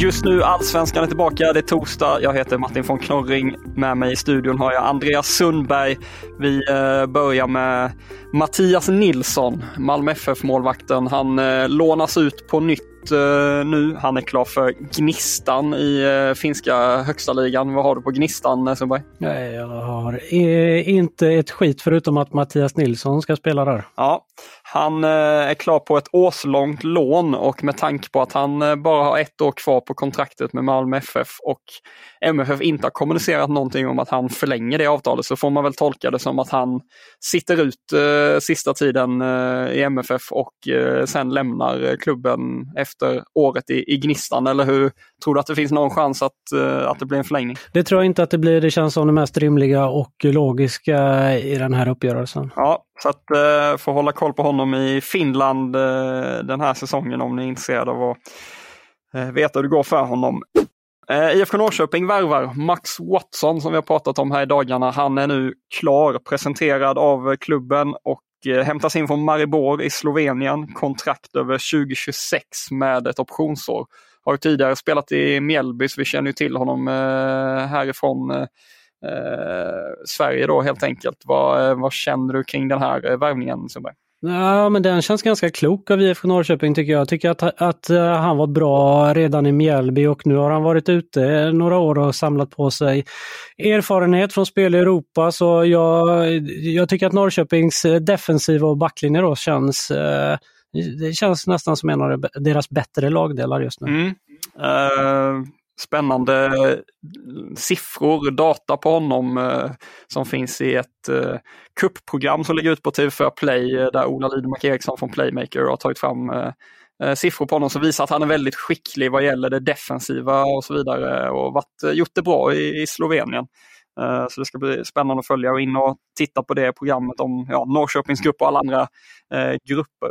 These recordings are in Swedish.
Just nu Allsvenskan är tillbaka. Det är torsdag. Jag heter Martin von Knorring. Med mig i studion har jag Andreas Sundberg. Vi eh, börjar med Mattias Nilsson, Malmö FF-målvakten. Han eh, lånas ut på nytt uh, nu. Han är klar för Gnistan i finska högsta ligan. Vad har du på Gnistan eh, Sundberg? Nej, jag har inte ett skit förutom att Mattias Nilsson ska spela där. Ja, han uh, är klar på ett årslångt lån och med tanke på att han bara har ett år kvar på kontraktet med Malmö FF och MFF inte har kommunicerat någonting om att han förlänger det avtalet så får man väl tolka det som att han sitter ut sista tiden i MFF och sen lämnar klubben efter året i, i Gnistan, eller hur? Tror du att det finns någon chans att, att det blir en förlängning? Det tror jag inte att det blir. Det känns som det mest rimliga och logiska i den här uppgörelsen. Ja, så att eh, få hålla koll på honom i Finland eh, den här säsongen om ni är intresserade av att eh, veta hur det går för honom. Eh, IFK Norrköping värvar Max Watson som vi har pratat om här i dagarna. Han är nu klar, presenterad av klubben och Eh, hämtas in från Maribor i Slovenien. Kontrakt över 2026 med ett optionsår. Har tidigare spelat i Mjällby så vi känner ju till honom eh, härifrån eh, Sverige då helt enkelt. Vad, vad känner du kring den här värvningen Sundberg? Ja, men den känns ganska klok av IFK Norrköping tycker jag. Tycker att, att han var bra redan i Mjällby och nu har han varit ute några år och samlat på sig erfarenhet från spel i Europa. Så jag, jag tycker att Norrköpings defensiva och backlinje då känns det känns nästan som en av deras bättre lagdelar just nu. Mm. Uh, spännande eh, siffror, data på honom eh, som finns i ett eh, kuppprogram som ligger ut på TV4 Play eh, där Ola Lidmark Eriksson från Playmaker har tagit fram eh, eh, siffror på honom som visar att han är väldigt skicklig vad gäller det defensiva och så vidare och varit, gjort det bra i, i Slovenien. Så det ska bli spännande att följa och in och titta på det programmet om ja, Norrköpings grupp och alla andra grupper.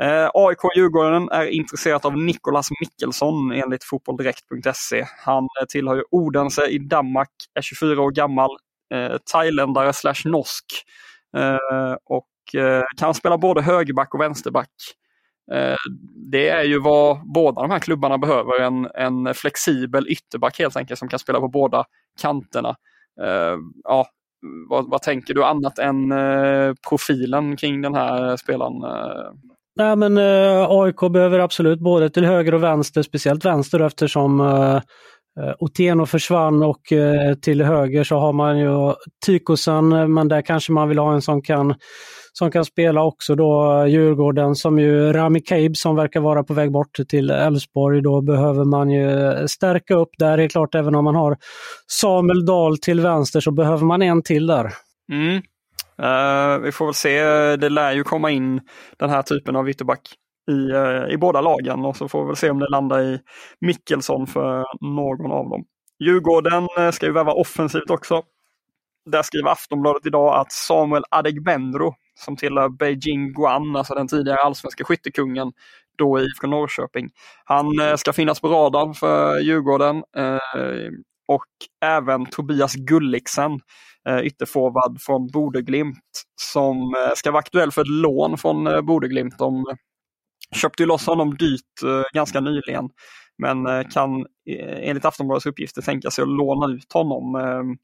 Eh, AIK Djurgården är intresserat av Nikolas Mikkelsson enligt fotbolldirekt.se. Han eh, tillhör ju Odense i Danmark, är 24 år gammal, eh, thailändare slash norsk eh, och eh, kan spela både högerback och vänsterback. Eh, det är ju vad båda de här klubbarna behöver, en, en flexibel ytterback helt enkelt som kan spela på båda kanterna. Eh, ja, vad, vad tänker du annat än profilen kring den här spelaren? Nej, men eh, AIK behöver absolut både till höger och vänster, speciellt vänster eftersom eh, eh Otieno försvann och eh, till höger så har man ju Tykosen, men där kanske man vill ha en som kan som kan spela också då Djurgården som ju Rami Kaib som verkar vara på väg bort till Elfsborg. Då behöver man ju stärka upp där. Det är klart även om man har Samuel Dahl till vänster så behöver man en till där. Mm. Uh, vi får väl se. Det lär ju komma in den här typen av ytterback i, uh, i båda lagen och så får vi väl se om det landar i Mickelsson för någon av dem. Djurgården uh, ska ju värva offensivt också. Där skriver Aftonbladet idag att Samuel Adegbenro som tillhör Beijing Guan, alltså den tidigare allsvenska skyttekungen, då i IFK Norrköping. Han ska finnas på radarn för Djurgården eh, och även Tobias Gulliksen, Eh, ytterforward från Bodeglimt, som eh, ska vara aktuell för ett lån från eh, Bodeglimt. De köpte ju loss honom dyrt ganska nyligen, men kan enligt Aftonbladets uppgifter tänka sig att låna ut honom ehm,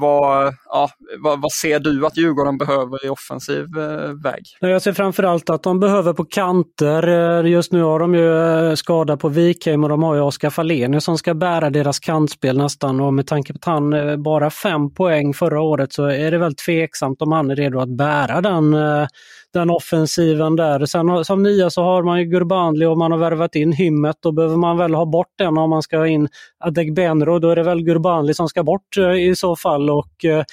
vad, ja, vad, vad, ser du att Djurgården behöver i offensiv eh, väg? Jag ser framförallt att de behöver på kanter. Eh, just nu har de ju eh, skada på Wikheim och de har ju Oskar Fallenius som ska bära deras kantspel nästan och med tanke på att han eh, bara fem poäng förra året så är det väl tveksamt om han är redo att bära den, eh, den offensiven där. Sen som nya så har man ju Gurbanli och man har värvat in Hymmet. Då behöver man väl ha bort den om man ska ha in Adegbenro. Då är det väl Gurbanli som ska bort eh, i så fall. Och eh,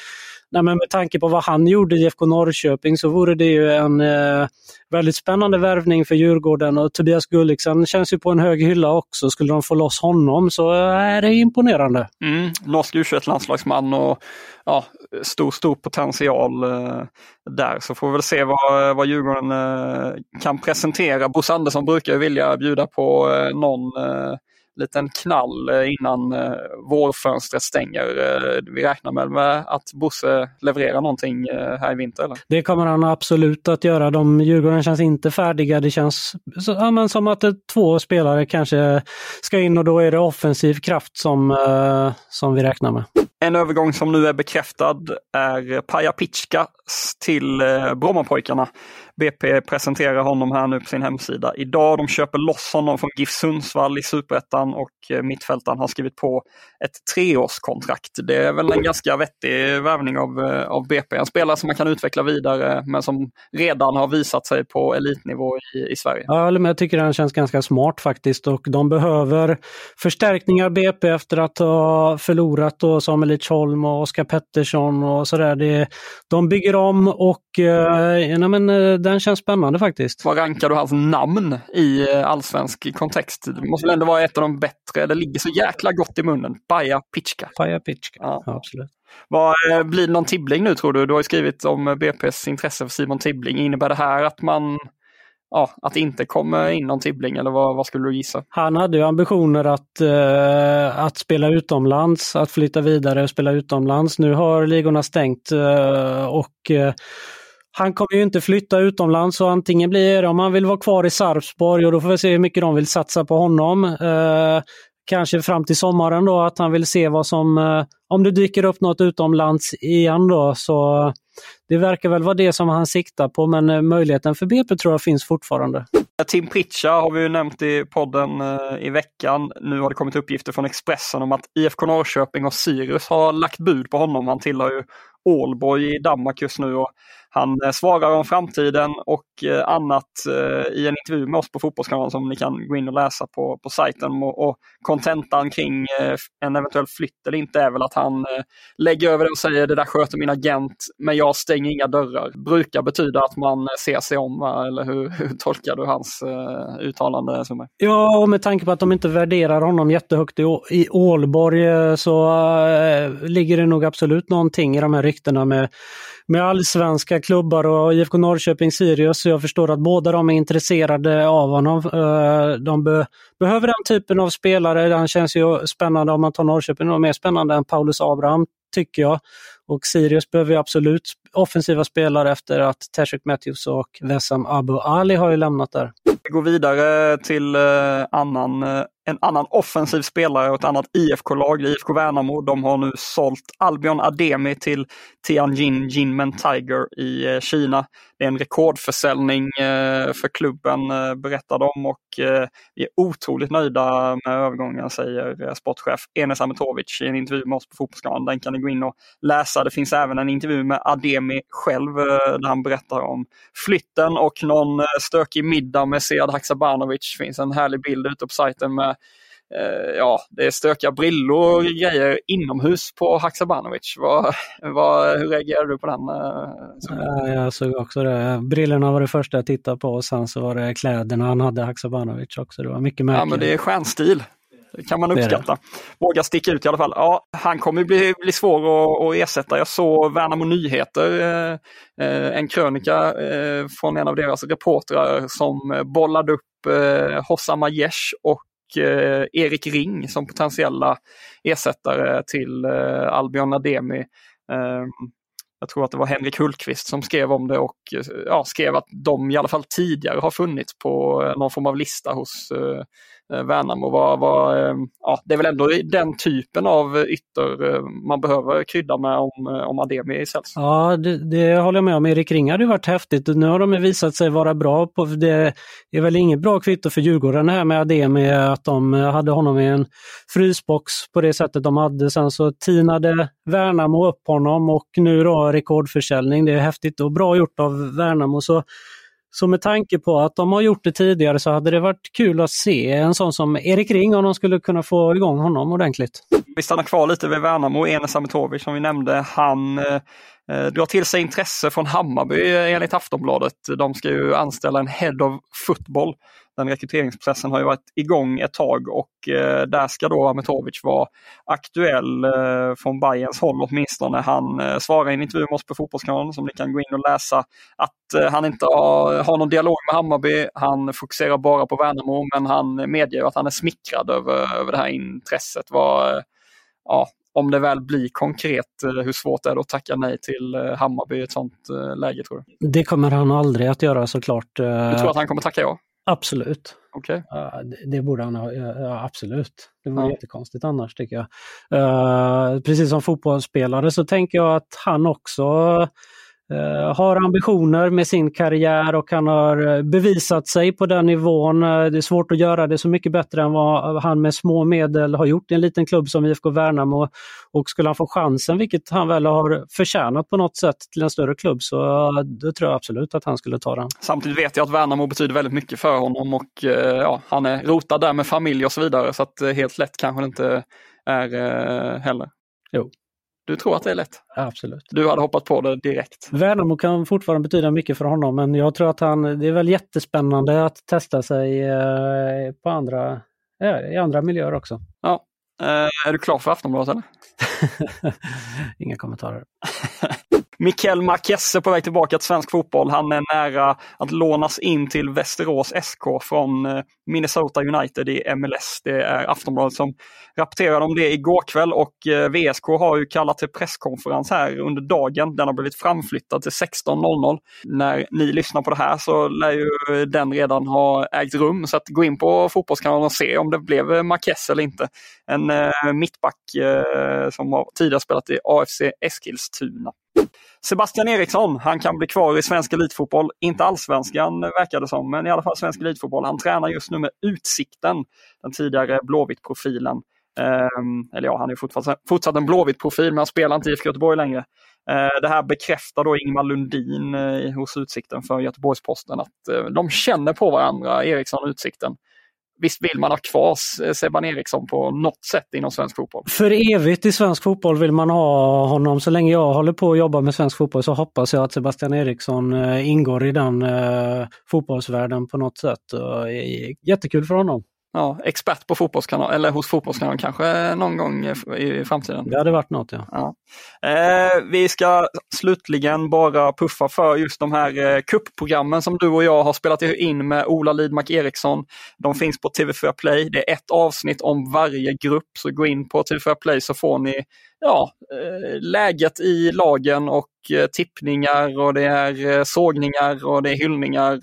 nej, men med tanke på vad han gjorde i IFK Norrköping så vore det ju en eh, väldigt spännande värvning för Djurgården och Tobias Gulliksen känns ju på en hög hylla också. Skulle de få loss honom så eh, är det imponerande. Mm, norsk U21-landslagsman och ja, stor, stor potential eh, där. Så får vi väl se vad, vad Djurgården eh, kan presentera. Bosse Andersson brukar vilja bjuda på eh, någon eh, liten knall eh, innan eh, vårfönstret stänger. Eh, vi räknar med att Bosse levererar någonting här i vinter? Eller? Det kommer han absolut att göra. De Djurgården känns inte färdiga. Det känns ja, men som att två spelare kanske ska in och då är det offensiv kraft som, som vi räknar med. En övergång som nu är bekräftad är Paja Pitska till Brommapojkarna. BP presenterar honom här nu på sin hemsida idag. De köper loss honom från GIF Sundsvall i Superettan och eh, mittfältaren har skrivit på ett treårskontrakt. Det är väl en ganska vettig värvning av, eh, av BP. En spelare som man kan utveckla vidare men som redan har visat sig på elitnivå i, i Sverige. Ja, men jag tycker han känns ganska smart faktiskt och de behöver förstärkningar BP efter att ha förlorat då Samuel Lidsholm och Oskar Pettersson och sådär. De bygger om och eh, ja, men, eh, den känns spännande faktiskt. Vad rankar du hans namn i eh, allsvensk kontext? Det måste väl ändå vara ett av de bättre, det ligger så jäkla gott i munnen. Baja Pitchka. Baja Pitchka, ja. ja absolut. Vad, eh, blir det någon Tibbling nu tror du? Du har skrivit om BP's intresse för Simon Tibbling. Innebär det här att man ja, att det inte kommer in någon Tibbling eller vad, vad skulle du gissa? Han hade ju ambitioner att, eh, att spela utomlands, att flytta vidare och spela utomlands. Nu har ligorna stängt eh, och eh, han kommer ju inte flytta utomlands så antingen blir det om han vill vara kvar i Sarpsborg och då får vi se hur mycket de vill satsa på honom. Eh, kanske fram till sommaren då att han vill se vad som, eh, om det dyker upp något utomlands igen då så det verkar väl vara det som han siktar på men eh, möjligheten för BP tror jag finns fortfarande. Tim Pritcha har vi ju nämnt i podden eh, i veckan. Nu har det kommit uppgifter från Expressen om att IFK Norrköping och Sirius har lagt bud på honom. Han tillhör ju Ålborg i Danmark just nu och han eh, svarar om framtiden och eh, annat eh, i en intervju med oss på Fotbollskanalen som ni kan gå in och läsa på, på sajten. Och kontentan kring en eventuell flytt eller inte är väl att han lägger över det och säger det där sköter min agent men jag stänger inga dörrar. Brukar betyda att man ser sig om, eller hur, hur tolkar du hans uttalande? Summa? Ja, med tanke på att de inte värderar honom jättehögt i, i Ålborg så äh, ligger det nog absolut någonting i de här ryktena med med allsvenska klubbar och IFK Norrköping, Sirius. Så jag förstår att båda de är intresserade av honom. Eh, de be behöver den typen av spelare. Han känns ju spännande om man tar Norrköping, och mer spännande än Paulus Abraham tycker jag. Och Sirius behöver absolut offensiva spelare efter att Tashik Matthews och Wessam Abu Ali har ju lämnat där. Vi går vidare till eh, annan eh, en annan offensiv spelare och ett annat IFK-lag, IFK Värnamo. De har nu sålt Albion Ademi till Tianjin Jinmen Tiger i eh, Kina. Det är en rekordförsäljning eh, för klubben eh, berättar de och vi är otroligt nöjda med övergången säger sportchef Enes Ametovic i en intervju med oss på Fotbollskanalen. Den kan ni gå in och läsa. Det finns även en intervju med Ademi själv där han berättar om flytten och någon stökig middag med Sead Haksabanovic. Det finns en härlig bild ute på sajten med ja, det är stökiga brillor och grejer inomhus på Haksabanovic. Vad, vad, hur reagerar du på den? Ja, jag såg också det. Brillorna var det första jag tittade på och sen så var det kläderna han hade, Haksabanovic också. Det var mycket märkligt. Ja, men det är stjärnstil. Det kan man uppskatta. Våga sticka ut i alla fall. Ja, han kommer bli, bli svår att, att ersätta. Jag såg Värnamo Nyheter, eh, eh, en krönika eh, från en av deras reportrar som bollade upp eh, Hossam Aiesh och eh, Erik Ring som potentiella ersättare till eh, Albion Ademi. Eh, jag tror att det var Henrik Hultqvist som skrev om det och eh, ja, skrev att de i alla fall tidigare har funnits på eh, någon form av lista hos Eh, Eh, Värnamo var, var, eh, ja, det är väl ändå den typen av ytter eh, man behöver krydda med om, om Ademi säljs. Ja, det, det, håller jag med om. Erik Ring hade varit häftigt. Nu har de visat sig vara bra på, det är väl inget bra kvitto för Djurgården här med Ademi att de hade honom i en frysbox på det sättet de hade. Sen så tinade Värnamo upp honom och nu då rekordförsäljning. Det är häftigt och bra gjort av Värnamo. Så så med tanke på att de har gjort det tidigare så hade det varit kul att se en sån som Erik Ring om de skulle kunna få igång honom ordentligt. Vi stannar kvar lite vid Värnamo. Enes Ametovic som vi nämnde, han eh, eh, drar till sig intresse från Hammarby eh, enligt Aftonbladet. De ska ju anställa en Head of Football den rekryteringsprocessen har ju varit igång ett tag och eh, där ska då Ametovic vara aktuell eh, från Bayerns håll åtminstone. Han eh, svarar i en intervju med oss på Fotbollskanalen som ni kan gå in och läsa att han inte har, har någon dialog med Hammarby. Han fokuserar bara på Värnamo men han medger att han är smickrad över, över det här intresset. Var, ja, om det väl blir konkret, hur svårt är det att tacka nej till Hammarby i ett sånt läge tror du? Det kommer han aldrig att göra såklart. Du tror att han kommer tacka ja? Absolut. Okay. Det, borde han ha, uh, absolut. Det vore ja. jättekonstigt annars tycker jag. Uh, precis som fotbollsspelare så tänker jag att han också Eh, har ambitioner med sin karriär och han har eh, bevisat sig på den nivån. Eh, det är svårt att göra det så mycket bättre än vad han med små medel har gjort i en liten klubb som IFK Värnamo. Och skulle han få chansen, vilket han väl har förtjänat på något sätt, till en större klubb så då tror jag absolut att han skulle ta den. Samtidigt vet jag att Värnamo betyder väldigt mycket för honom och ja, han är rotad där med familj och så vidare så att helt lätt kanske det inte är heller. Jo. Du tror att det är lätt? Absolut. Du hade hoppat på det direkt? Värnamo kan fortfarande betyda mycket för honom men jag tror att han, det är väl jättespännande att testa sig eh, på andra, i andra miljöer också. Ja. Eh, är du klar för Aftonbladet? Inga kommentarer. Mikael Marquesse på väg tillbaka till svensk fotboll. Han är nära att lånas in till Västerås SK från eh, Minnesota United i MLS. Det är Aftonbladet som rapporterade om det igår kväll och eh, VSK har ju kallat till presskonferens här under dagen. Den har blivit framflyttad till 16.00. När ni lyssnar på det här så lär ju den redan ha ägt rum. Så att gå in på Fotbollskanalen och se om det blev eh, Marquesse eller inte. En mittback som har tidigare spelat i AFC Eskilstuna. Sebastian Eriksson, han kan bli kvar i svensk elitfotboll. Inte allsvenskan verkar det som, men i alla fall svensk elitfotboll. Han tränar just nu med Utsikten, den tidigare Blåvitt-profilen. Eh, eller ja, han är fortsatt, fortsatt en Blåvitt-profil, men han spelar inte i IFK Göteborg längre. Eh, det här bekräftar då Ingmar Lundin eh, hos Utsikten för Göteborgs-Posten att eh, de känner på varandra, Eriksson och Utsikten visst vill man ha kvar eh, Sebban Eriksson på något sätt inom svensk fotboll? För evigt i svensk fotboll vill man ha honom. Så länge jag håller på att jobba med svensk fotboll så hoppas jag att Sebastian Eriksson eh, ingår i den eh, fotbollsvärlden på något sätt. Jättekul för honom ja, expert på fotbollskanal, eller hos Fotbollskanalen kanske någon gång i framtiden. Det hade varit något ja. ja. Eh, vi ska slutligen bara puffa för just de här eh, kuppprogrammen som du och jag har spelat in med Ola Lidmark Eriksson. De finns på TV4 Play. Det är ett avsnitt om varje grupp, så gå in på TV4 Play så får ni ja, eh, läget i lagen och eh, tippningar och det är eh, sågningar och det är hyllningar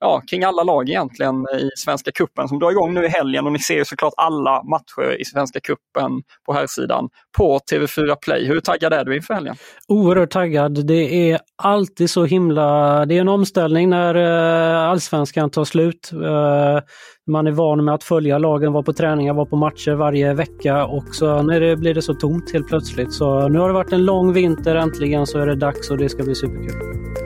ja, kring alla lag egentligen i Svenska Kuppen som drar igång nu i helgen och ni ser ju såklart alla matcher i Svenska Kuppen på här sidan på TV4 Play. Hur taggad är du inför helgen? Oerhört taggad. Det är alltid så himla... Det är en omställning när eh, allsvenskan tar slut. Eh, man är van med att följa lagen, vara på träningar, vara på matcher varje vecka och så när det blir det så tomt helt plötsligt. Så nu har det varit en lång vinter, äntligen så är det dags och det ska bli superkul.